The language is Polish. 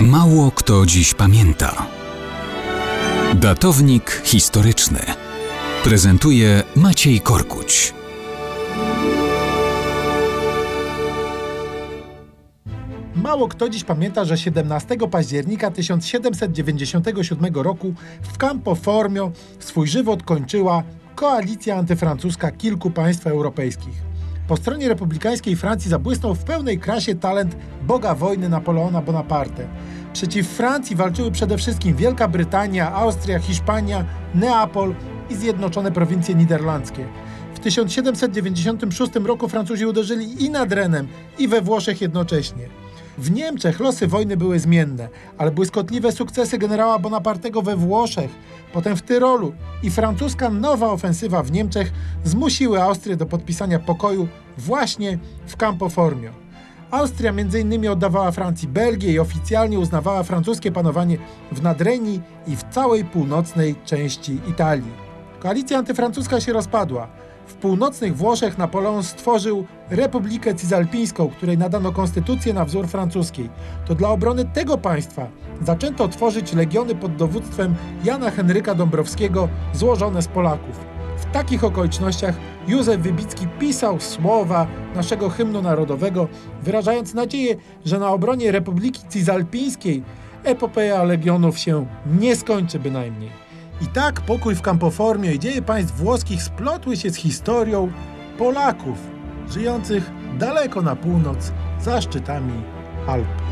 Mało kto dziś pamięta. Datownik historyczny prezentuje Maciej Korkuć. Mało kto dziś pamięta, że 17 października 1797 roku w Campo Formio swój żywot kończyła koalicja antyfrancuska kilku państw europejskich. Po stronie republikańskiej Francji zabłysnął w pełnej krasie talent boga wojny Napoleona Bonaparte. Przeciw Francji walczyły przede wszystkim Wielka Brytania, Austria, Hiszpania, Neapol i Zjednoczone Prowincje Niderlandzkie. W 1796 roku Francuzi uderzyli i nad Renem, i we Włoszech jednocześnie. W Niemczech losy wojny były zmienne, ale błyskotliwe sukcesy generała Bonapartego we Włoszech, potem w Tyrolu i francuska nowa ofensywa w Niemczech zmusiły Austrię do podpisania pokoju właśnie w Campo Formio. Austria m.in. oddawała Francji Belgię i oficjalnie uznawała francuskie panowanie w Nadrenii i w całej północnej części Italii. Koalicja antyfrancuska się rozpadła. W północnych Włoszech Napoleon stworzył Republikę Cisalpińską, której nadano konstytucję na wzór francuskiej. To dla obrony tego państwa zaczęto tworzyć legiony pod dowództwem Jana Henryka Dąbrowskiego złożone z Polaków. W takich okolicznościach Józef Wybicki pisał słowa naszego hymnu narodowego, wyrażając nadzieję, że na obronie Republiki Cisalpińskiej epopeja legionów się nie skończy bynajmniej. I tak pokój w Campoformie i dzieje państw włoskich splotły się z historią Polaków żyjących daleko na północ za szczytami Alp.